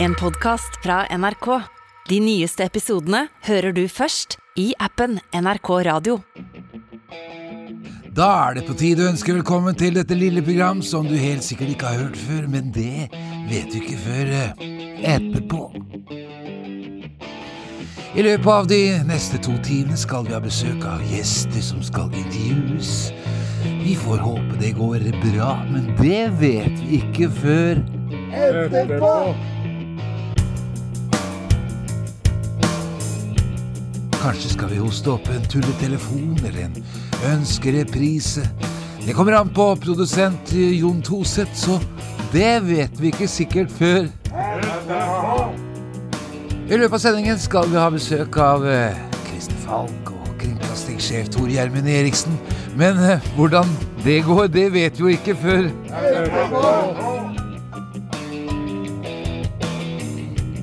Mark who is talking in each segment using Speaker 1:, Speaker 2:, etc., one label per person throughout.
Speaker 1: En podcast fra NRK. De nyeste episodene hører du først i appen NRK Radio.
Speaker 2: Da er det på tide å ønske velkommen til dette lille program som du helt sikkert ikke har hørt før, men det vet du ikke før eh, etterpå. I løpet av de neste to timene skal vi ha besøk av gjester som skal intervjues. Vi får håpe det går bra, men det vet vi ikke før etterpå. Kanskje skal vi hoste opp en tulletelefon eller en ønskereprise. Det kommer an på produsent Jon Toseth, så det vet vi ikke sikkert før. I løpet av sendingen skal vi ha besøk av eh, Falk og kringkastingssjef Tor Gjermund Eriksen. Men eh, hvordan det går, det vet vi jo ikke før.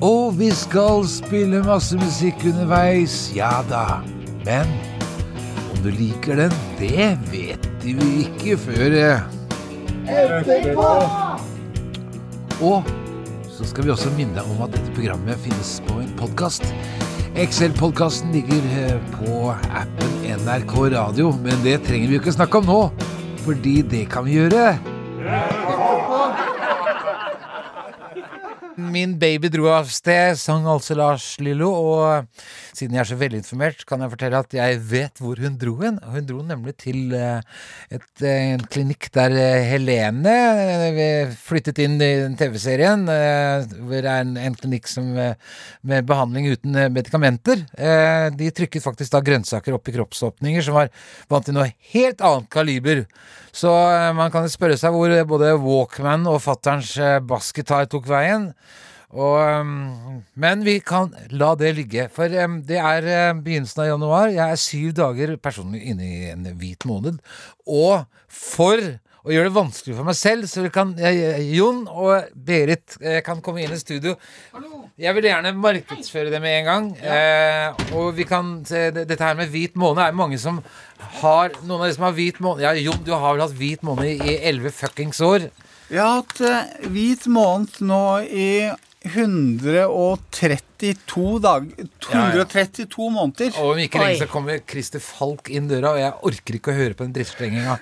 Speaker 2: Og vi skal spille masse musikk underveis, ja da. Men om du liker den, det vet vi ikke før etterpå. Og så skal vi også minne om at dette programmet finnes på en podkast. Excel-podkasten ligger eh, på appen NRK Radio, men det trenger vi jo ikke snakke om nå, fordi det kan vi gjøre. Min baby dro av sted, sang altså Lars Lillo, og siden jeg er så velinformert, kan jeg fortelle at jeg vet hvor hun dro hen. Hun dro nemlig til eh, et, eh, en klinikk der eh, Helene flyttet inn i den TV-serien, hvor det er en, en klinikk som, med behandling uten medikamenter. De trykket faktisk da grønnsaker opp i kroppsåpninger som var vant til noe helt annet kaliber. Så man kan spørre seg hvor både Walkman og fatterns basketar tok veien. Og, um, men vi kan la det ligge, for um, det er uh, begynnelsen av januar. Jeg er syv dager personlig inne i en hvit måned. Og for å gjøre det vanskelig for meg selv, så kan eh, Jon og Berit eh, kan komme inn i studio. Jeg vil gjerne markedsføre det med en gang. Eh, og vi kan se, Dette her med hvit måned er mange som har Noen av de som har hvit måned Ja, Jon, du har vel hatt hvit måned i elleve fuckings år?
Speaker 3: Jeg har hatt eh, hvit måned nå i 132 dager 132 måneder.
Speaker 2: Og om ikke lenge så kommer Christer Falk inn døra, og jeg orker ikke å høre på den drittsprenginga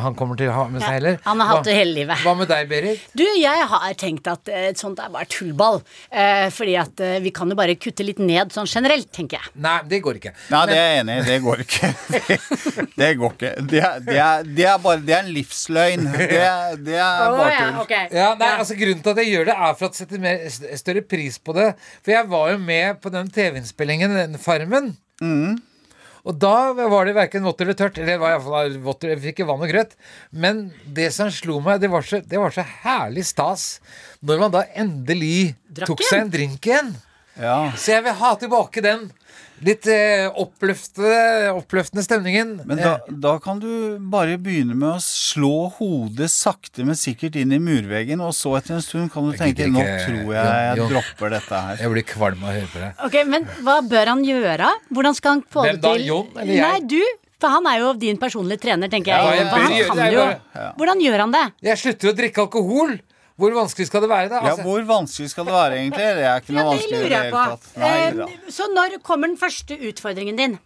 Speaker 2: han kommer til å ha med seg heller.
Speaker 4: Han har hatt det hele livet.
Speaker 2: Hva med deg, Berit?
Speaker 4: Du, jeg har tenkt at eh, sånt er bare tullball. Eh, fordi at eh, vi kan jo bare kutte litt ned sånn generelt, tenker jeg.
Speaker 2: Nei, det går ikke.
Speaker 3: Nei, det er jeg enig i. Det går ikke. Det, går ikke. Det er, det, er, det er bare Det er en livsløgn. Det, er- det er bare
Speaker 4: ja,
Speaker 3: tull.
Speaker 4: ok.
Speaker 2: Ja, nei, altså Grunnen til at jeg gjør det, er for å sette mer, større pris på det. For jeg var jo med på den TV-innspillingen, den Farmen. Og da var det verken vått eller tørt. Eller var i hvert fall vått, jeg fikk ikke vann og grøt. Men det som slo meg, det var så, det var så herlig stas når man da endelig
Speaker 4: Drakk
Speaker 2: tok
Speaker 4: en.
Speaker 2: seg en drink igjen.
Speaker 3: Ja.
Speaker 2: Så jeg vil ha tilbake den litt eh, oppløftende stemningen.
Speaker 3: Men da, da kan du bare begynne med å slå hodet sakte, men sikkert inn i murveggen, og så etter en stund kan du
Speaker 2: Jeg
Speaker 3: tenke
Speaker 2: ikke,
Speaker 3: nå tror jeg jeg
Speaker 2: Jo, jo.
Speaker 3: dropper dette her.
Speaker 2: Jeg blir kvalm av å høre på det.
Speaker 4: Ok, Men hva bør han gjøre? Hvordan skal han få
Speaker 2: Hvem
Speaker 4: det
Speaker 2: da,
Speaker 4: til?
Speaker 2: Jon eller jeg?
Speaker 4: Nei, du. For han er jo din personlige trener, tenker jeg.
Speaker 2: Ja, jeg
Speaker 4: jeg,
Speaker 2: jeg,
Speaker 4: han
Speaker 2: gjøre
Speaker 4: kan
Speaker 2: jeg
Speaker 4: Hvordan gjør han det?
Speaker 2: Jeg slutter å drikke alkohol. Hvor vanskelig skal det være, da?
Speaker 3: Ja,
Speaker 2: Altså,
Speaker 3: Hvor vanskelig skal det være, egentlig? Det er ikke noe
Speaker 4: Ja,
Speaker 3: vanskelig i det hele tatt. Nei.
Speaker 4: Eh, så når kommer den første utfordringen din?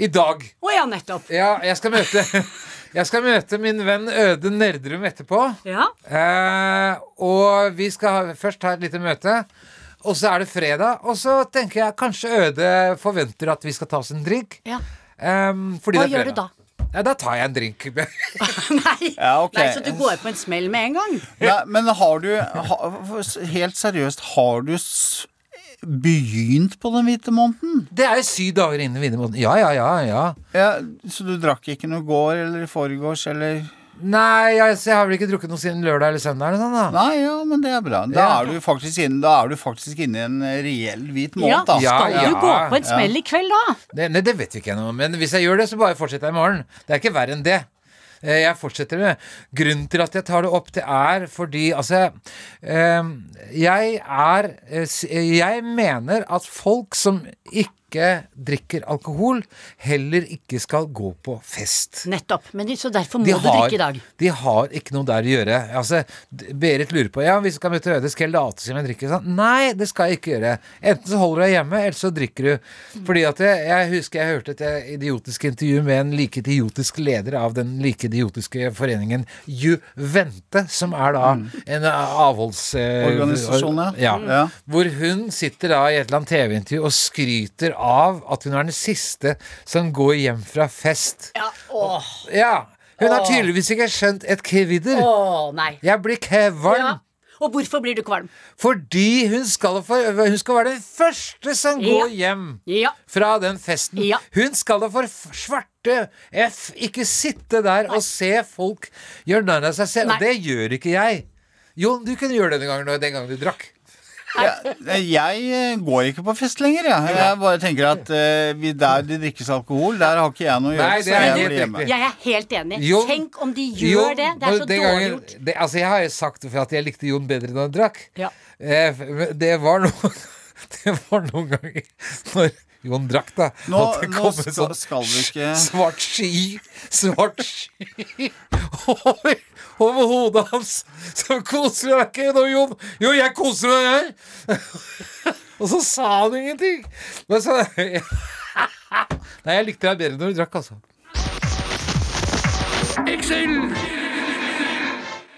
Speaker 2: I dag.
Speaker 4: Å ja, nettopp.
Speaker 2: Ja, jeg skal møte Jeg skal møte min venn Øde Nerdrum etterpå.
Speaker 4: Ja.
Speaker 2: Eh, og vi skal ha, først ha et lite møte. Og så er det fredag. Og så tenker jeg kanskje Øde forventer at vi skal ta oss en drink.
Speaker 4: ja.
Speaker 2: Eh, fordi
Speaker 4: Hva
Speaker 2: det er
Speaker 4: gjør du da?
Speaker 2: Ja, da tar jeg en drink.
Speaker 4: Nei.
Speaker 3: Ja, okay.
Speaker 4: Nei, Så du går på en smell med en gang?
Speaker 3: Nei, men har du ha, Helt seriøst, har du s begynt på den hvite måneden?
Speaker 2: Det er jo syv dager inn i måneden. Ja, ja, ja. ja.
Speaker 3: Ja, så du drakk ikke noe i går eller i forgårs eller
Speaker 2: Nei, altså, jeg har vel ikke drukket noe siden lørdag eller søndag. eller sånn da
Speaker 3: Nei, ja, men det er bra. Da
Speaker 2: Ja.
Speaker 3: er du faktisk inne, da er du faktisk inne i en reell hvit måned, da.
Speaker 2: Ja,
Speaker 4: Skal
Speaker 2: ja.
Speaker 4: du gå på en smell i kveld, da?
Speaker 2: Det, nei, det vet vi ikke ennå. Men hvis jeg gjør det, så bare fortsetter jeg i morgen. Det er ikke verre enn det. Eh, Jeg fortsetter med Grunnen til at jeg tar det opp, det er fordi Altså eh, Jeg er eh, Jeg mener at folk som ikke ikke drikker alkohol, heller ikke skal gå på fest.
Speaker 4: Nettopp. Men de, så derfor må
Speaker 2: De
Speaker 4: du drikke i dag.
Speaker 2: de har ikke noe der å gjøre. Altså, Berit lurer på Ja, hvis du skal møte Øde, skal jeg late som jeg drikker? Sånn. Nei, det skal jeg ikke gjøre. Enten så holder du deg hjemme, eller så drikker du. Fordi at jeg, jeg husker jeg hørte et eh, idiotisk intervju med en like idiotisk leder av den like idiotiske foreningen Juvente, som er da en avholds... eh,
Speaker 3: Organisasjon, ja.
Speaker 2: ja.
Speaker 3: Ja.
Speaker 2: Hvor hun sitter da i et eller annet TV-intervju og skryter av at hun er den siste som går hjem fra fest.
Speaker 4: Ja, åh,
Speaker 2: Ja, hun har tydeligvis ikke skjønt et kvidder.
Speaker 4: åh, nei.
Speaker 2: Jeg blir kvalm
Speaker 4: Ja. Og hvorfor blir du kvalm?
Speaker 2: fordi hun skal, for, hun skal være den første som går hjem
Speaker 4: Ja.
Speaker 2: fra den festen.
Speaker 4: Ja.
Speaker 2: Hun skal da for svarte F ikke sitte der og se folk gjøre narr av seg selv.
Speaker 4: Nei.
Speaker 2: Det gjør ikke jeg. Jon, du kunne gjøre det den gangen, den gangen du drakk.
Speaker 3: Ja, jeg eh, går ikke på fest lenger, jeg. Jeg bare tenker at uh, der det drikkes alkohol, der har ikke jeg noe å gjøre.
Speaker 2: Nei, det
Speaker 3: så
Speaker 2: er
Speaker 3: jeg hjemme.
Speaker 4: Jeg er helt enig.
Speaker 2: Jon-
Speaker 4: Tenk om de gjør
Speaker 2: Jon,
Speaker 4: det. Det er så dårlig
Speaker 2: gangen-
Speaker 4: gjort.
Speaker 2: Det, altså, jeg har jo sagt at jeg likte Jon bedre da han drakk.
Speaker 4: Ja.
Speaker 2: Eh, det var noen Det var noen ganger når Jon drakk, da.
Speaker 3: Nå,
Speaker 2: at det kom en sånn
Speaker 3: skal vi ikke
Speaker 2: svart sky Svart sky over, over hodet hans. Så koser du deg ikke nå, Jon? Jo, jeg koser meg, jeg. Og så sa han ingenting. Men så Nei, jeg likte deg bedre når du drakk, altså.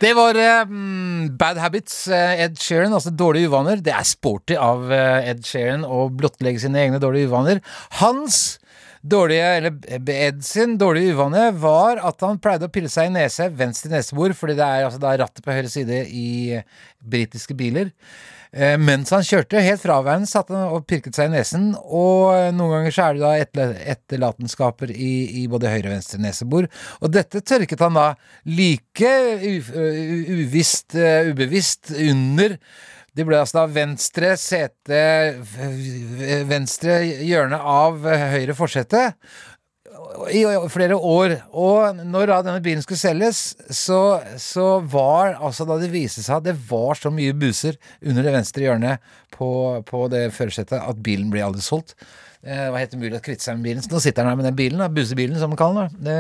Speaker 2: Det var mm, Bad Habits, eh, Ed Sheeran, altså dårlige uvaner. Det er sporty av eh, Ed Sheeran å blottlegge sine egne dårlige uvaner. Hans dårlige, eller Ed sin dårlige uvane var at han pleide å pille seg i nese, venstre nesebor, fordi det er altså da rattet på høyre side i britiske biler. Eh, Mens han kjørte helt fraværende, satt han og pirket seg i nesen. Og eh, noen ganger så er det da etterlatenskaper i, i både høyre og venstre nesebor. Og dette tørket han da like uvisst, ubevisst under det ble altså da venstre sete Venstre hjørne av høyre forsete i flere år. Og når da denne bilen skulle selges, så, så var altså da det viste seg at det var så mye buser under det venstre hjørnet på, på det førersetet at bilen ble aldri solgt. Det var helt umulig å kvitte seg med bilen. Så nå sitter han her med den bilen, da, busebilen som man kaller den.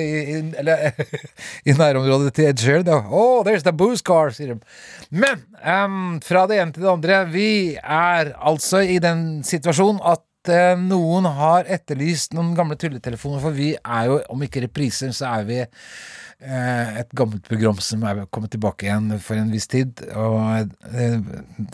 Speaker 2: I, eller i nærområdet til Ed Sheeran. Oh, there's the booze car, sier de. Men um, fra det ene til det andre. Vi er altså i den situasjonen at eh, noen har etterlyst noen gamle tulletelefoner, for vi er jo, om ikke repriser, så er vi eh, et gammelt program som er kommet tilbake igjen for en viss tid. Og eh,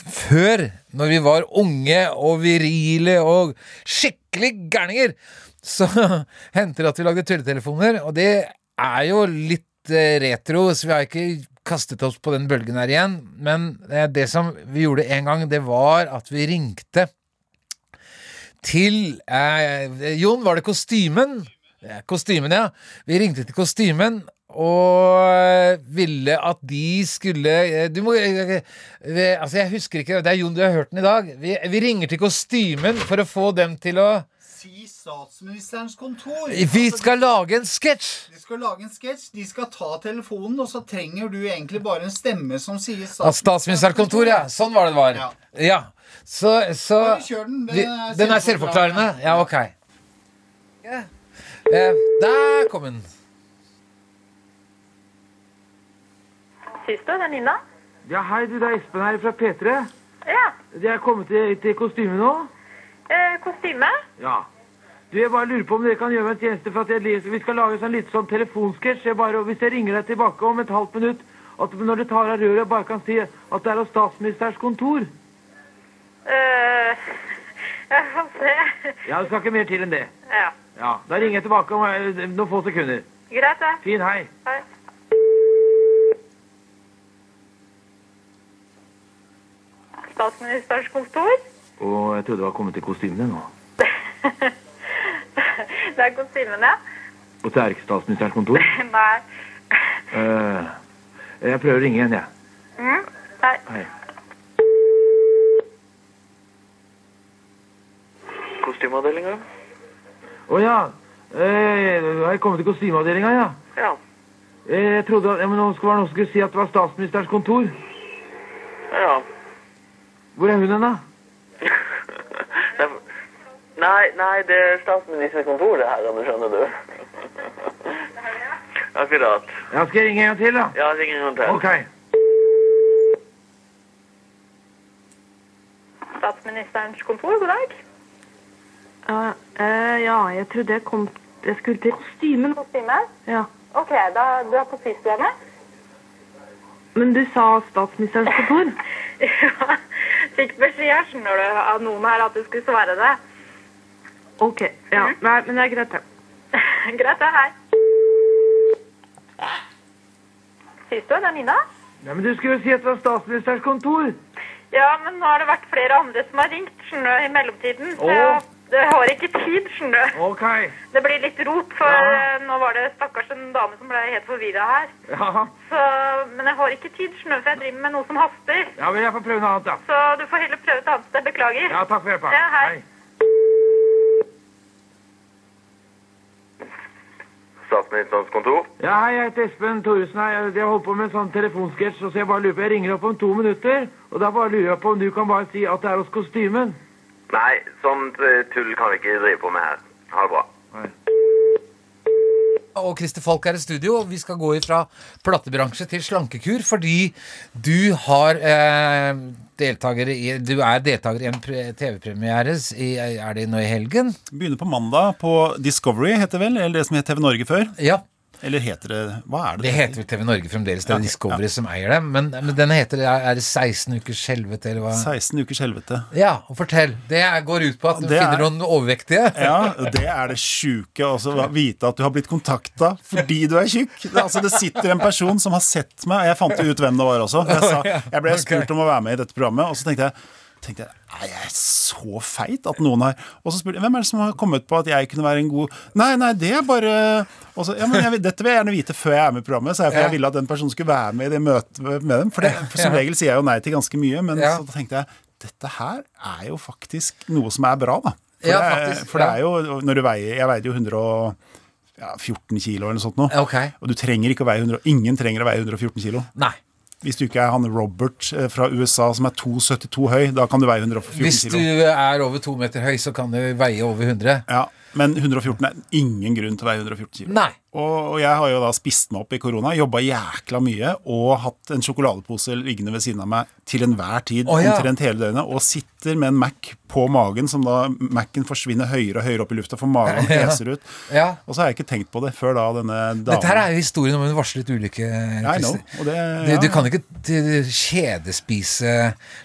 Speaker 2: før, når vi var unge og virile og skikkelig gærninger, så hendte det at vi lagde tulletelefoner, og det er jo litt retro, så vi har ikke kastet oss på den bølgen her igjen. Men det som vi gjorde en gang, det var at vi ringte til eh, Jon, var det kostymen? Kostymen, ja. Vi ringte til kostymen og ville at de skulle eh, Du må eh, eh, Altså, jeg husker ikke Det er Jon, du har hørt den i dag. Vi, vi ringer til kostymen for å få dem til å
Speaker 3: statsministerens kontor.
Speaker 2: Vi skal lage en sketsj!
Speaker 3: De skal lage en sketsj, de skal ta telefonen, og så trenger du egentlig bare en stemme som sier
Speaker 2: Av statsministerens kontor, ja. Sånn var det det var.
Speaker 3: Ja.
Speaker 2: Ja. Så, så
Speaker 3: Bare kjør den. Den er
Speaker 2: Den er selvforklarende? Ja, ok. Ja. Eh, der kom den.
Speaker 5: Du, det er Nina?
Speaker 6: Ja, hei du, det er Espen her fra P3.
Speaker 5: Ja.
Speaker 6: Jeg er kommet til, til kostyme nå.
Speaker 5: Eh, kostyme?
Speaker 6: Ja. Du, jeg bare lurer på om dere kan gjøre meg en tjeneste, for at jeg, leser- vi skal lage sånn litt sånn telefonsketsj. Hvis jeg ringer deg tilbake om et halvt minutt, at når du tar av røret, bare kan si at det er hos statsministerens kontor.
Speaker 5: Eh, jeg får se.
Speaker 6: Ja, det skal ikke mer til enn det.
Speaker 5: Ja.
Speaker 6: Ja, Da ringer jeg tilbake om eh, noen få sekunder.
Speaker 5: Greit, det.
Speaker 6: Fin, hei.
Speaker 5: Hei. Statsministerens kontor?
Speaker 6: Og jeg trodde det var kommet til kostymene nå.
Speaker 5: Det er kostymene.
Speaker 6: Og det er ikke statsministerens kontor.
Speaker 5: Nei.
Speaker 6: Uh, jeg prøver å ringe igjen, jeg.
Speaker 5: Mm. Nei.
Speaker 6: Hei. Kostymeavdelinga? Å ja. Eh, har jeg kommet til kostymeavdelinga, ja?
Speaker 5: Ja.
Speaker 6: Eh, jeg trodde at ja, men nå skulle noen skulle si at det var statsministerens kontor.
Speaker 5: Ja.
Speaker 6: Hvor er hun hen, da?
Speaker 7: Nei, nei, det er statsministerkontoret her, Anders, skjønner du. Akkurat.
Speaker 6: Ja, skal jeg ringe en gang til, da?
Speaker 7: Ja, ring en gang til.
Speaker 6: Ok.
Speaker 5: Statsministerens kontor, god dag.
Speaker 8: eh, ja, jeg trodde jeg kom Jeg skulle til kostymen.
Speaker 5: Kostyme?
Speaker 8: Ja.
Speaker 5: Ok, da, du er på systemet?
Speaker 8: Men du sa statsministerens kontor?
Speaker 5: Ja, fikk beskjed skjønner du, av noen her at du skulle svare det.
Speaker 8: Ok. Ja. Nei, men det er greit, det.
Speaker 5: Greit, det. Hei. Systuen, det er Nina.
Speaker 6: Nei, men du skulle jo si at det var statsministerens kontor.
Speaker 5: Ja, men nå har det vært flere andre som har ringt, skjønner i mellomtiden. Så jeg, det har ikke tid, skjønner du.
Speaker 6: Okay.
Speaker 5: Det blir litt rot, for
Speaker 6: Ja.
Speaker 5: eh, nå var det stakkars en dame som ble helt forvirra her.
Speaker 6: Ja.
Speaker 5: Så, men jeg har ikke tid, skjønner du, for jeg driver med noe som haster.
Speaker 6: ja, men jeg får prøve noe annet, da.
Speaker 5: Så du får heller prøve et annet sted. Beklager.
Speaker 6: Ja, takk for hjelpa.
Speaker 5: Ja, hei.
Speaker 7: Statsministerens kontor.
Speaker 6: Ja, hei, jeg heter Espen Thoresen. Jeg, jeg holder på med en sånn telefonsketsj, så jeg bare lurer på Jeg ringer opp om to minutter, og da bare lurer jeg på om du kan bare si at det er hos kostymen.
Speaker 7: Nei, sånt eh, tull kan vi ikke drive på med her. Ha det bra.
Speaker 2: Og Christer Falk er i studio, og vi skal gå fra plattebransje til slankekur fordi du har eh, deltakere i Du er deltaker i en TV-premiere. Er det nå i helgen?
Speaker 9: Begynner på mandag på Discovery, heter det vel? Eller det som het TV Norge før?
Speaker 2: Ja.
Speaker 9: Eller heter det Hva er det?
Speaker 2: Det heter vel TV Norge fremdeles. Det er
Speaker 9: Ja,
Speaker 2: Discovery som eier det. Men, men den heter Er det 16 ukers helvete, eller hva?
Speaker 9: 16 ukers helvete.
Speaker 2: Ja, og fortell. Det går ut på at du
Speaker 9: Det er-
Speaker 2: finner noen overvektige.
Speaker 9: Ja, det er det sjuke å vite at du har blitt kontakta fordi du er tjukk. Det, altså, det sitter en person som har sett meg, og jeg fant jo ut hvem det var også. Jeg, sa, jeg ble spurt om å være med i dette programmet, og så tenkte jeg tenkte jeg, Er jeg så feit at noen har Og så spurte jeg hvem er det som har kommet på at jeg kunne være en god Nei, nei, det er bare og så, ja, men jeg, Dette vil jeg gjerne vite før jeg er med i programmet, så jeg, for jeg ville at den personen skulle være med i det møtet med dem. For, det, for som regel sier jeg jo nei til ganske mye, men
Speaker 2: Ja.
Speaker 9: så tenkte jeg dette her er jo faktisk noe som er bra, da. For,
Speaker 2: Ja,
Speaker 9: det, er-
Speaker 2: faktisk,
Speaker 9: for det er jo når du veier Jeg veide jo 114 kilo eller noe sånt nå.
Speaker 2: Okay. ok.
Speaker 9: Og du trenger ikke å veie 100 Ingen trenger å veie 114 kilo.
Speaker 2: Nei.
Speaker 9: Hvis du ikke er han Robert eh, fra USA som er 2,72 høy, da kan du veie 114
Speaker 2: Hvis du er over to meter høy, så kan du veie over 100.
Speaker 9: Ja, men 114 er ingen grunn til å veie 114 kilo.
Speaker 2: Nei.
Speaker 9: Og, jeg har jo da spist meg opp i korona, jobba jækla mye og hatt en sjokoladepose liggende ved siden av meg til enhver tid,
Speaker 2: oh, ja.
Speaker 9: omtrent hele døgnet, og sitter med en Mac på magen, som da Mac-en forsvinner høyere og høyere opp i lufta, for magen
Speaker 2: Ja.
Speaker 9: peser ut.
Speaker 2: Ja.
Speaker 9: Og så har jeg ikke tenkt på det før da denne dagen
Speaker 2: Dette her er jo historien om en varslet ulykke.
Speaker 9: Know, det-
Speaker 2: du,
Speaker 9: ja.
Speaker 2: du kan ikke kjedespise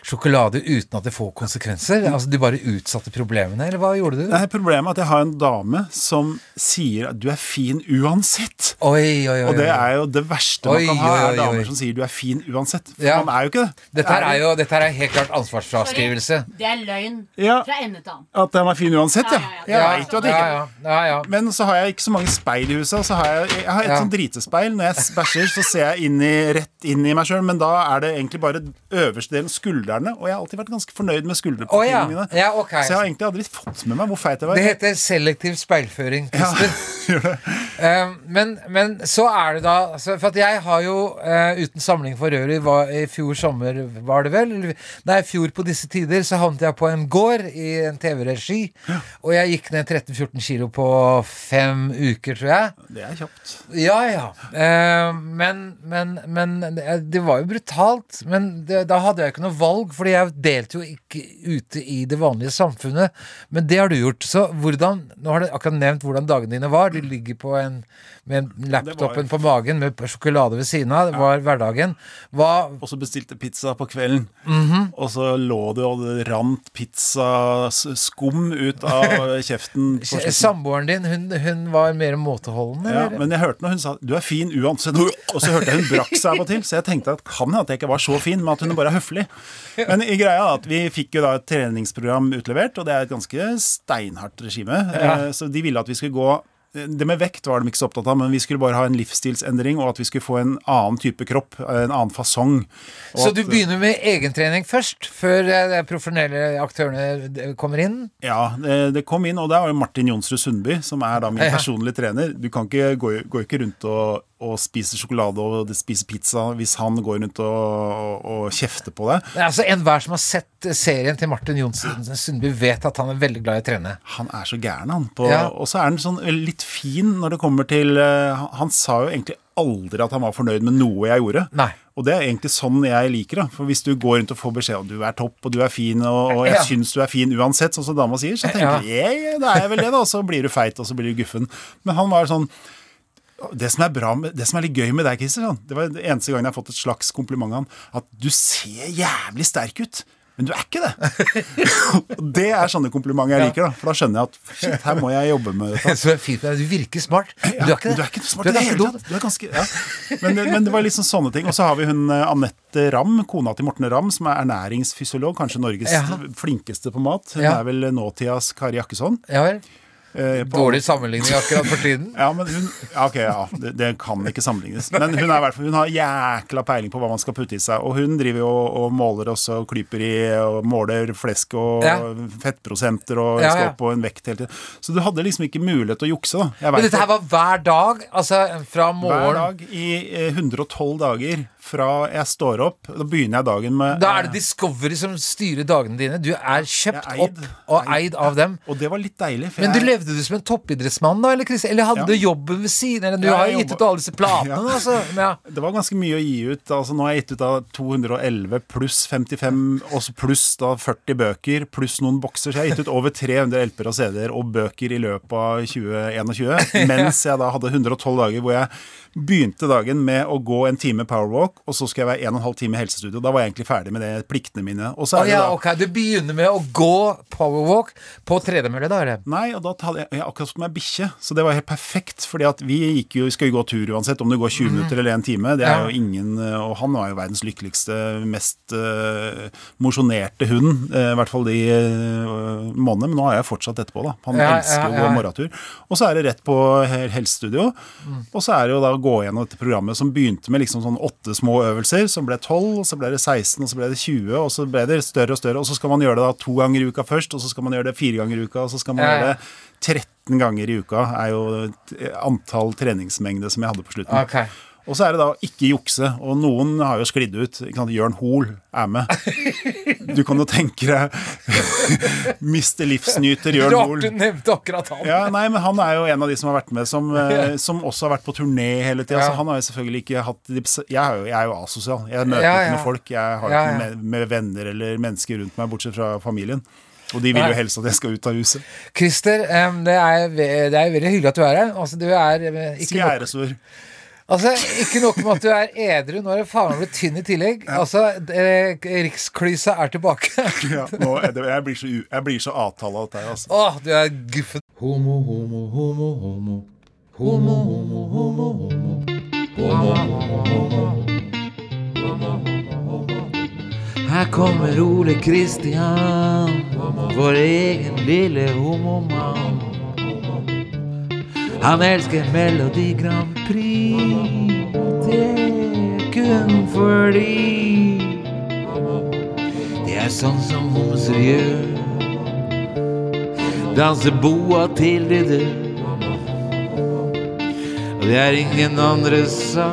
Speaker 2: sjokolade uten at det får konsekvenser. Altså, Du bare utsatte problemene, eller hva gjorde du?
Speaker 9: Det er problemet at jeg har en dame som sier at du er fin uansett.
Speaker 2: Oi, oi, oi,
Speaker 9: Og det er jo det verste
Speaker 2: Oi,
Speaker 9: man kan ha, er
Speaker 2: oi, oi.
Speaker 9: damer som sier du er fin uansett. For
Speaker 2: Ja.
Speaker 9: man er jo ikke det.
Speaker 2: Dette her er jo dette her er helt klart ansvarsfraskrivelse.
Speaker 4: Det er løgn
Speaker 9: Ja.
Speaker 4: fra ende til annen.
Speaker 9: At den er fin uansett, ja.
Speaker 4: Ja, ja,
Speaker 9: Jeg vet jo at jeg
Speaker 2: ikke
Speaker 9: ikke
Speaker 2: ja, ja, ja.
Speaker 9: Men så har jeg ikke så mange speil i huset. og Så har jeg, jeg har et
Speaker 2: Ja.
Speaker 9: sånn dritespeil. Når jeg bæsjer, så ser jeg inn i, rett inn i meg sjøl, men da er det egentlig bare øverste delen, skuldrene. Og jeg har alltid vært ganske fornøyd med skulderpartiene
Speaker 2: ja.
Speaker 9: mine.
Speaker 2: Ja, ok.
Speaker 9: Så jeg har egentlig aldri fått med meg hvor feit jeg var.
Speaker 2: Det heter selektiv speilføring, Christer. Eh, men, men så er det da altså, For at jeg har jo, uh, uten samling for øvrig, var, i fjor sommer var det vel Nei, i fjor på disse tider så havnet jeg på en gård i en TV-regi. Og jeg gikk ned 13-14 kilo på fem uker, tror jeg.
Speaker 9: Det er kjapt.
Speaker 2: Ja, ja. Uh, men, men, men eh, det var jo brutalt. Men det, da hadde jeg ikke noe valg, fordi jeg delte jo ikke ute i det vanlige samfunnet. Men det har du gjort. Så hvordan Nå har du akkurat nevnt hvordan dagene dine var. Du ligger på en, med laptopen på magen med sjokolade ved siden av. Det var hverdagen. Hva
Speaker 9: Og så bestilte pizza på kvelden.
Speaker 2: Mhm.
Speaker 9: Og så lå det og det rant pizzaskum ut av kjeften.
Speaker 2: Samboeren din, hun, hun var mer måteholden,
Speaker 9: Ja, men jeg hørte når hun sa 'du er fin uansett', og så hørte jeg hun brakk seg av og til. Så jeg tenkte at kan hende at jeg ikke var så fin, men at hun bare er høflig. Men i greia er at vi fikk jo da et treningsprogram utlevert, og det er et ganske steinhardt regime.
Speaker 2: Ja.
Speaker 9: Eh, Så de ville at vi skulle gå det med vekt var de ikke så opptatt av, men vi skulle bare ha en livsstilsendring, og at vi skulle få en annen type kropp, en annen fasong.
Speaker 2: Så
Speaker 9: at-
Speaker 2: du begynner med egentrening først, før eh, de profesjonelle aktørene eh, kommer inn?
Speaker 9: Ja, det, det kom inn, og det jo Martin Jonsrud Sundby, som er da min
Speaker 2: Ja.
Speaker 9: personlige trener. Du kan ikke gå, gå ikke rundt og og spiser sjokolade og spiser pizza hvis han går rundt og, og, og kjefter på det.
Speaker 2: det altså, Enhver som har sett serien til Martin Johnsen Sundby, vet at han er veldig glad i å trene.
Speaker 9: Han er så gæren, han. På,
Speaker 2: Ja.
Speaker 9: Og så er han sånn litt fin når det kommer til eh, han- Han sa jo egentlig aldri at han var fornøyd med noe jeg gjorde.
Speaker 2: Nei.
Speaker 9: Og det er egentlig sånn jeg liker det. For hvis du går rundt og får beskjed om du er topp og du er fin, og, og jeg
Speaker 2: Ja.
Speaker 9: syns du er fin uansett, sånn som dama sier, så tenker jeg yeah, da er jeg vel det, da. Og så blir du feit, og så blir du guffen. Men han var sånn det som er bra med, det som er litt gøy med deg, sånn, det var den eneste gangen jeg har fått et slags kompliment av han, at du ser jævlig sterk ut. Men du er ikke det. Det er sånne komplimenter jeg liker, da. For da skjønner jeg at shit, her må jeg jobbe med dette.
Speaker 2: Så det er fint. Du virker smart. Men du er ikke det.
Speaker 9: Du er ikke smart i det hele tatt. Du er ganske, ja. men, men det var liksom sånne ting. Og så har vi hun eh, Anette Ramm, kona til Morten Ramm, som er ernæringsfysiolog. Kanskje Norges flinkeste på mat. Hun
Speaker 2: Ja.
Speaker 9: er vel nåtidas Kari Jakkesson.
Speaker 2: Ja vel.
Speaker 9: Eh,
Speaker 2: Dårlig sammenligning akkurat for tiden.
Speaker 9: Ja, men hun Ok, ja, det, det kan ikke sammenlignes. Men hun, er, hun har jækla peiling på hva man skal putte i seg. Og hun driver jo og, og måler også og klyper i og måler flesk og
Speaker 2: Ja.
Speaker 9: fettprosenter og
Speaker 2: Ja,
Speaker 9: skal opp på en vekt hele tiden. Så du hadde liksom ikke mulighet til å jukse, da.
Speaker 2: Men dette her var hver dag? Altså fra
Speaker 9: hver dag i eh, 112 dager fra jeg står opp. Da begynner jeg dagen med
Speaker 2: Da er det Discovery som styrer dagene dine. Du er kjøpt
Speaker 9: er eid.
Speaker 2: opp og eid av dem.
Speaker 9: Og det var litt deilig.
Speaker 2: Men du
Speaker 9: jeg,
Speaker 2: levde du som en toppidrettsmann da, eller, Eller hadde
Speaker 9: Ja.
Speaker 2: du jobben ved siden? Eller du
Speaker 9: Ja,
Speaker 2: har jo gitt ut alle disse platene,
Speaker 9: Ja.
Speaker 2: altså.
Speaker 9: Det var ganske mye å gi ut. Altså, nå har jeg gitt ut av 211 pluss 55, Også pluss da 40 bøker, pluss noen bokser. Så jeg har gitt ut over 300 LP-er og CD-er og bøker i løpet av 2021. Mens jeg da hadde 112 dager hvor jeg begynte dagen med å gå en time powerwalk, og så skal jeg være en og en halv time i helsestudio. Da var jeg egentlig ferdig med det, pliktene mine. Og så er oh,
Speaker 2: ja,
Speaker 9: da
Speaker 2: ok, Du begynner med å gå powerwalk på tredemølle, da? Eller?
Speaker 9: Nei, og da hadde jeg, jeg akkurat fått meg bikkje, så det var helt perfekt. fordi at vi gikk jo, skal jo gå tur uansett, om det går 20 minutter eller en time. Det er
Speaker 2: Ja.
Speaker 9: jo ingen, Og han var jo verdens lykkeligste, mest uh, mosjonerte hund, uh, i hvert fall de uh, månedene. Men nå har jeg fortsatt etterpå, da. Han
Speaker 2: Ja,
Speaker 9: elsker å gå morgentur. Og så er det rett på helsestudio, helsestudio. Og så er det jo da å gå gjennom dette programmet som begynte med liksom sånn åtte små øvelser, som ble 12, og så ble det 16, og så ble det 20, og så ble det større og større. Og så skal man gjøre det da to ganger i uka først, og så skal man gjøre det fire ganger i uka, og så skal man
Speaker 2: Ja, ja.
Speaker 9: gjøre det 13 ganger i uka, er jo antall treningsmengde som jeg hadde på slutten.
Speaker 2: Okay.
Speaker 9: Og så er det da ikke jukse, og noen har jo sklidd ut. Jørn Hoel er med. Du kan jo tenke deg Mr. Livsnyter Jørn
Speaker 2: Rart
Speaker 9: Hoel.
Speaker 2: du nevnte akkurat han.
Speaker 9: Ja, nei, men Han er jo en av de som har vært med, som, eh, som også har vært på turné hele tida.
Speaker 2: Ja.
Speaker 9: Så han har jo selvfølgelig ikke hatt Jeg er jo, jeg er jo asosial. Jeg møter
Speaker 2: Ja,
Speaker 9: ikke noen folk. Jeg har
Speaker 2: Ja,
Speaker 9: ikke
Speaker 2: ja.
Speaker 9: med, med venner eller mennesker rundt meg, bortsett fra familien. Og de vil jo helst at jeg skal ut av huset.
Speaker 2: Christer, det, er, det er veldig hyggelig at du er her. Altså, du er eh, ikke nok,
Speaker 9: Skjæresord.
Speaker 2: Altså, ikke nok med at du er edru, nå er du faen meg blitt tynn i tillegg. Altså, eh, Riksklysa er tilbake.
Speaker 9: Ja, nå, er det- jeg, blir så, jeg blir så avtala av deg, altså.
Speaker 2: Åh, du er guffen. Homo, homo, homo, homo. Homo, homo, homo, homo. Homo, homo, homo. Her kommer Ole Kristian, vår egen lille homomann. Han elsker Melodi Grand Prix, fordi det er sånn som homser gjør. Danser boa til de dør. Og det er ingen andre sa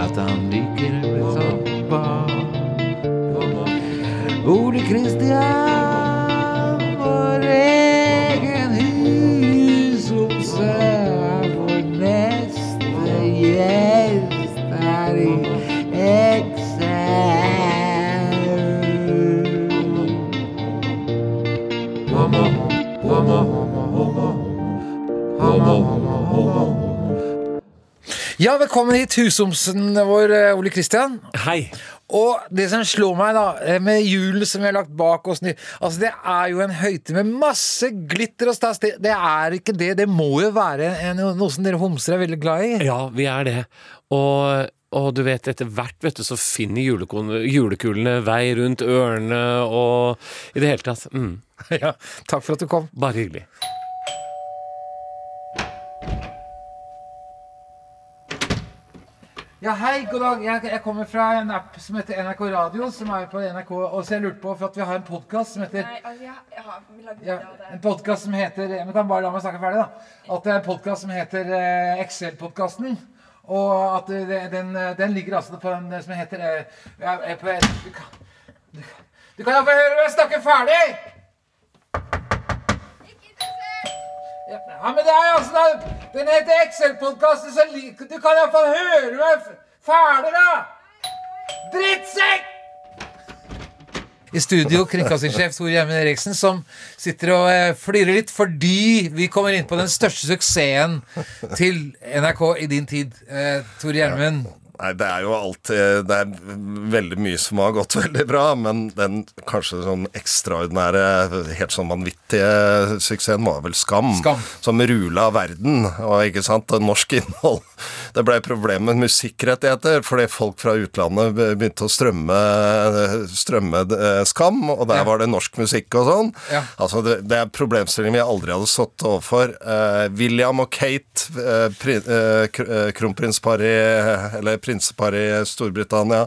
Speaker 2: at han liker å bli toppa. Ole Kristian, Ja, velkommen hit, husomsen vår, eh, Ole Kristian.
Speaker 10: Hei.
Speaker 2: Og det som slår meg, da, eh, med julen som vi har lagt bak oss Altså, det er jo en høytid med masse glitter og stas. Det, det er ikke det. Det må jo være en, noe som dere homser er veldig glad i.
Speaker 10: Ja, vi er det. Og, og du vet, etter hvert vet du, så finner julekulene vei rundt ørene og i det hele tatt. Mm.
Speaker 2: Ja, takk for at du kom.
Speaker 10: Bare hyggelig.
Speaker 2: Ja, hei, god dag. Jeg, jeg kommer fra en app som heter NRK Radio, som er på NRK. Og så jeg lurte på, for at vi har en podkast som heter Nei, ja, En podcast som heter Men kan bare la meg snakke ferdig, da. At det er en podkast som heter eh, Excel-podkasten. Og at det, den, den ligger altså på en som heter eh, jeg, på, Du kan, du, du kan iallfall høre meg snakke ferdig! Ikke interessert! ja, men det er altså da, Den heter Excel-podkasten, så du kan iallfall høre meg fæle, da! Drittsekk! I studio kringkastingssjef Tor Gjermund Eriksen, som sitter og eh, flirer litt fordi vi kommer inn på den største suksessen til NRK i din tid. Eh, Tor Gjermund.
Speaker 11: Nei, det er jo alltid Det er veldig mye som har gått veldig bra, men den kanskje sånn ekstraordinære, helt sånn vanvittige suksessen var vel Skam.
Speaker 2: Skam.
Speaker 11: Som rula verden, og ikke sant, og norsk innhold. Det ble problem med musikkrettigheter fordi folk fra utlandet begynte å strømme, strømme eh, Skam, og der
Speaker 2: Ja.
Speaker 11: var det norsk musikk og sånn.
Speaker 2: Ja.
Speaker 11: Altså, det, det er problemstillinger vi aldri hadde stått overfor. Uh, William og Kate, uh, uh, eh, eh, kronprinsparet eller prinseparet i Storbritannia,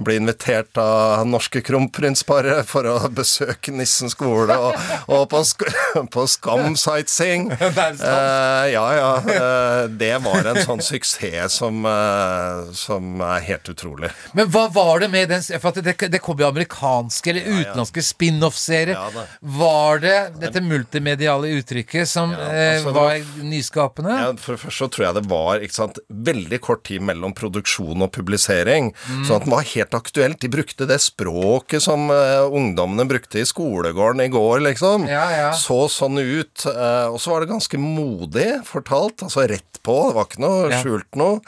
Speaker 11: ble invitert av norske kronprinsparet for å besøke Nissen skole og, og på, sk på Skam sightseeing.
Speaker 2: Er.
Speaker 11: Eh, ja, ja. eh, det var en sånn suksess som, eh, som er helt utrolig.
Speaker 2: Men hva var det med den For det, det kom jo amerikanske eller utenlandske spin-off-serier.
Speaker 11: Ja,
Speaker 2: var det dette multimediale uttrykket som
Speaker 11: altså,
Speaker 2: var nyskapende?
Speaker 11: Ja, for det første så tror jeg det var sant, veldig kort tid mellom produksjon og publisering. Sånn at den var helt aktuelt. De brukte det språket som uh, ungdommene brukte i skolegården i går, liksom.
Speaker 2: Ja, ja.
Speaker 11: Så sånn ut. Uh, og så var det ganske modig fortalt. Altså rett på. Det var ikke noe
Speaker 2: Ja.
Speaker 11: skjult noe.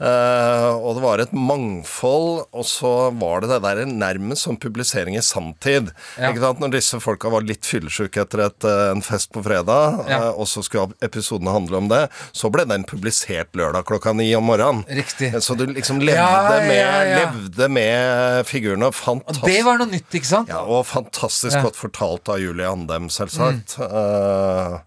Speaker 11: Uh, og det var et mangfold. Og så var det det der nærmest som publisering i sanntid. Ikke sant? Når disse folka var litt fyllesyke etter et, en fest på fredag, og så skulle episodene handle om det, så ble den publisert lørdag klokka ni om morgenen.
Speaker 2: Riktig.
Speaker 11: Så du liksom levde,
Speaker 2: Ja, ja,
Speaker 11: med,
Speaker 2: ja.
Speaker 11: levde med figurene. Fantastisk.
Speaker 2: det var noe nytt, ikke sant?
Speaker 11: Ja, og fantastisk.
Speaker 2: Mm.
Speaker 11: godt fortalt av Julie Andem, selvsagt. Eh,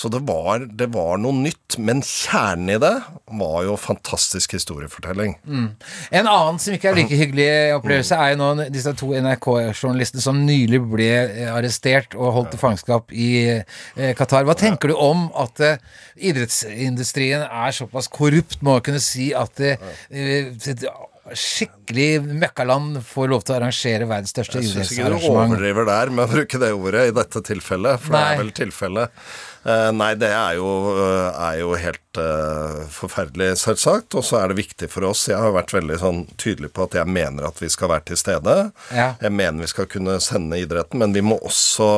Speaker 11: så det var, det var noe nytt, men kjernen i det var jo fantastisk historiefortelling.
Speaker 2: En annen som ikke er like hyggelig opplevelse, er jo nå disse to NRK-journalistene som nylig ble eh, arrestert og holdt til fangenskap i eh, Qatar. Hva tenker du om at eh, idrettsindustrien er såpass korrupt, må jeg kunne si, at eh, et skikkelig møkkaland får lov til å arrangere verdens største
Speaker 11: Jeg syns ikke du
Speaker 2: idrettsarrangement?
Speaker 11: overdriver der med å bruke det ordet i dette tilfellet, for det er vel tilfellet. Eh, nei, det er jo, er jo helt uh, forferdelig, selvsagt. Og så er det viktig for oss. Jeg har vært veldig sånn tydelig på at jeg mener at vi skal være til stede.
Speaker 2: Ja.
Speaker 11: Jeg mener vi skal kunne sende idretten, men vi må også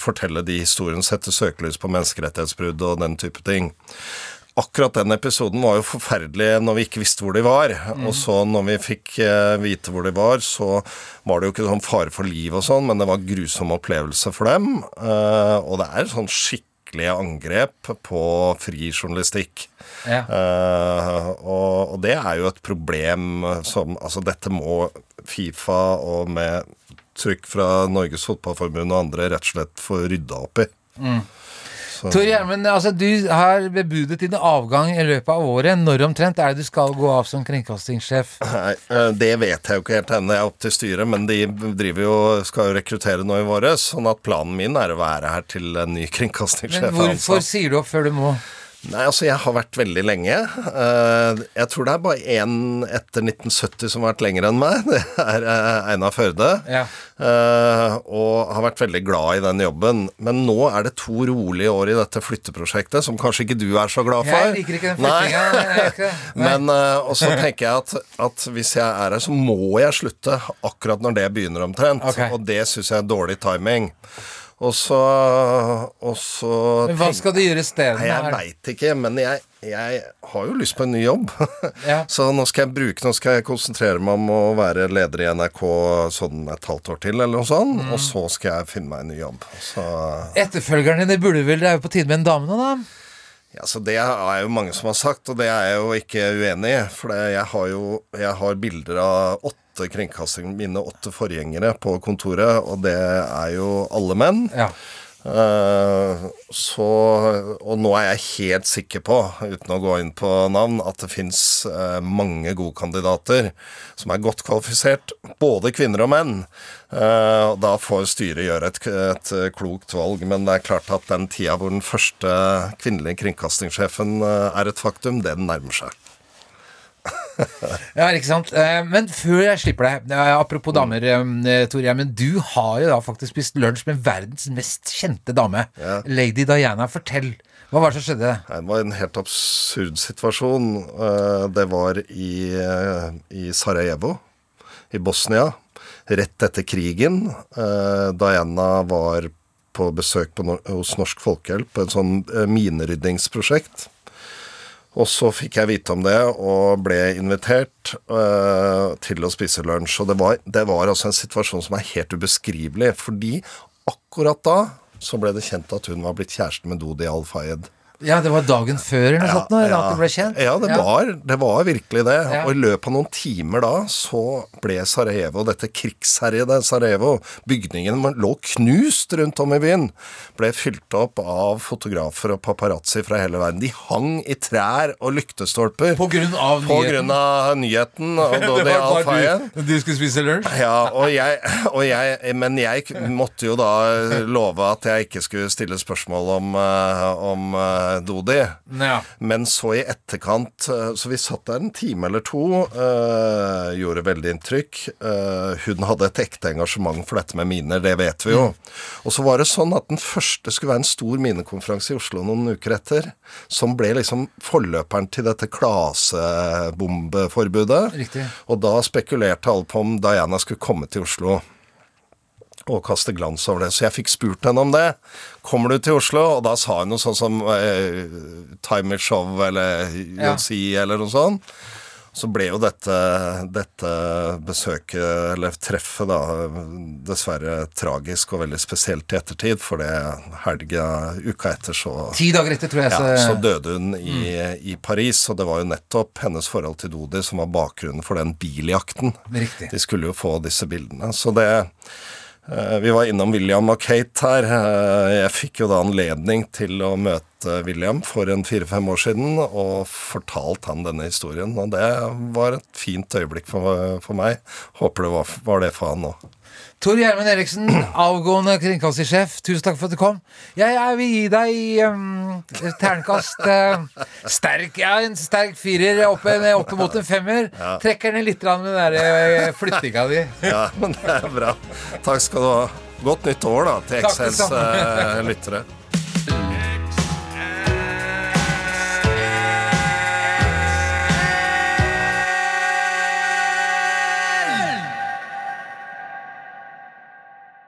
Speaker 11: fortelle de historiene, sette søkelys på menneskerettighetsbrudd og den type ting. Akkurat den episoden var jo forferdelig når vi ikke visste hvor de var. Og så når vi fikk eh, vite hvor de var, så var det jo ikke sånn fare for liv og sånn, men det var grusom opplevelse for dem. Eh, og det er sånn skikkelig angrep på fri journalistikk.
Speaker 2: Ja.
Speaker 11: Uh, og, og det er jo et problem som Altså, dette må Fifa og med trykk fra Norges Fotballforbund og andre rett og slett få rydda opp i. Så-
Speaker 2: Tor Gjermund, altså, du har bebudet din avgang i løpet av året. Når omtrent er det du skal gå av som kringkastingssjef?
Speaker 11: Nei, eh, det vet jeg jo ikke helt ennå. Jeg er opp til styret, men de driver jo, skal jo rekruttere nå i våres. Sånn at planen min er å være her til en ny kringkastingssjef
Speaker 2: Men hvorfor
Speaker 11: ansatt.
Speaker 2: sier du opp før du må?
Speaker 11: Nei, altså jeg har vært veldig lenge. Eh, Jeg tror det er bare én etter 1970 som har vært lenger enn meg. Det er eh, Einar Førde.
Speaker 2: Ja.
Speaker 11: Eh, Og har vært veldig glad i den jobben. Men nå er det to rolige år i dette flytteprosjektet, som kanskje ikke du er så glad for.
Speaker 2: Jeg liker ikke den flyttinga.
Speaker 11: Men også og så tenker jeg at, at hvis jeg er her, så må jeg slutte akkurat når det begynner omtrent.
Speaker 2: Okay.
Speaker 11: Og det syns jeg er dårlig timing. Og så, og så
Speaker 2: Men hva skal du gjøre isteden?
Speaker 11: Nei, jeg veit ikke, men jeg, jeg har jo lyst på en ny jobb.
Speaker 2: Ja.
Speaker 11: Så nå skal jeg bruke Nå skal jeg konsentrere meg om å være leder i NRK sånn et halvt år til, eller noe sånt.
Speaker 2: Mm.
Speaker 11: Og så skal jeg finne meg en ny jobb. Så
Speaker 2: Etterfølgeren din i vel Det er jo på tide med en dame nå, da?
Speaker 11: Ja, så Det er jo mange som har sagt, og det er jeg jo ikke uenig i. For jeg har jo jeg har bilder av åtte kringkastinger, mine åtte forgjengere på kontoret, og det er jo alle menn.
Speaker 2: Ja.
Speaker 11: Eh, så, og nå er jeg helt sikker på, uten å gå inn på navn, at det fins mange gode kandidater som er godt kvalifisert, både kvinner og menn. Eh, og da får styret gjøre et, et klokt valg, men det er klart at den tida hvor den første kvinnelige kringkastingssjefen eh, er et faktum, den nærmer seg.
Speaker 2: Ja, ikke sant. Eh, Men før jeg slipper deg, eh, apropos damer, eh, Tor Gjermund. Du har jo da faktisk spist lunsj med verdens mest kjente dame. Lady Diana. Fortell. Hva var det som skjedde?
Speaker 11: Det var en helt absurd situasjon. Det var i, i Sarajevo, i Bosnia, rett etter krigen. Diana var på besøk på, hos Norsk Folkehjelp på et sånn mineryddingsprosjekt. Og så fikk jeg vite om det og ble invitert eh, til å spise lunsj. Og det var, det var altså en situasjon som er helt ubeskrivelig, fordi akkurat da så ble det kjent at hun var blitt kjæreste med Dodi Al-Fayed.
Speaker 2: Ja, det var dagen før eller noe sånt, når, at det ble kjent?
Speaker 11: Ja, det, Var, det var virkelig det.
Speaker 2: Ja.
Speaker 11: Og i løpet av noen timer da, så ble Sarajevo, dette krigsherjede Sarajevo, bygningen lå knust rundt om i byen, ble fylt opp av fotografer og paparazzi fra hele verden. De hang i trær og lyktestolper.
Speaker 2: På grunn av
Speaker 11: På
Speaker 2: nyheten.
Speaker 11: grunn av nyheten. Og
Speaker 2: Det
Speaker 11: Dodi Al-Fayed.
Speaker 2: du, du skulle spise lunsj?
Speaker 11: Ja, og jeg, og jeg, men jeg måtte jo da love at jeg ikke skulle stille spørsmål om, eh, om Dodi.
Speaker 2: Ja.
Speaker 11: Men så i etterkant eh, Så vi satt der en time eller to. Øh, gjorde veldig inntrykk. Øh, hun hadde et ekte engasjement for dette med miner, det vet vi jo. Og så var det sånn at den første skulle være en stor minekonferanse i Oslo noen uker etter. Som ble liksom forløperen til dette klasebombeforbudet.
Speaker 2: Riktig.
Speaker 11: Og da spekulerte alle på om Diana skulle komme til Oslo og kaste glans over det. Så jeg fikk spurt henne om det. Kommer du til Oslo? Og da sa hun noe sånn som eh, Time is Show eller
Speaker 2: Ja.
Speaker 11: see, eller noe sånt. Så ble jo dette, dette besøket, eller treffet, da, dessverre tragisk og veldig spesielt i ettertid, for det helga uka etter så
Speaker 2: Ti dager etter, tror jeg.
Speaker 11: ja,
Speaker 2: så-
Speaker 11: så døde hun i, i Paris, og det var jo nettopp hennes forhold til Dodi som var bakgrunnen for den biljakten.
Speaker 2: Riktig.
Speaker 11: De skulle jo få disse bildene. Så det Vi var innom William og Kate her. Eh, Jeg fikk jo da anledning til å møte William for en fire-fem år siden, og fortalt han denne historien. Og det var et fint øyeblikk for meg. Håper det var, var det for han òg.
Speaker 2: Tor Gjermund Eriksen, avgående kringkastingssjef, tusen takk for at du kom. Jeg, jeg vil gi deg um, et terningkast eh, sterk, ja, en sterk firer opp, opp mot en femmer.
Speaker 11: Ja.
Speaker 2: Trekker ned litt med den der eh, flyttinga di.
Speaker 11: Ja, men det er bra. Takk skal du ha. Godt nytt år, da, til
Speaker 2: Takk,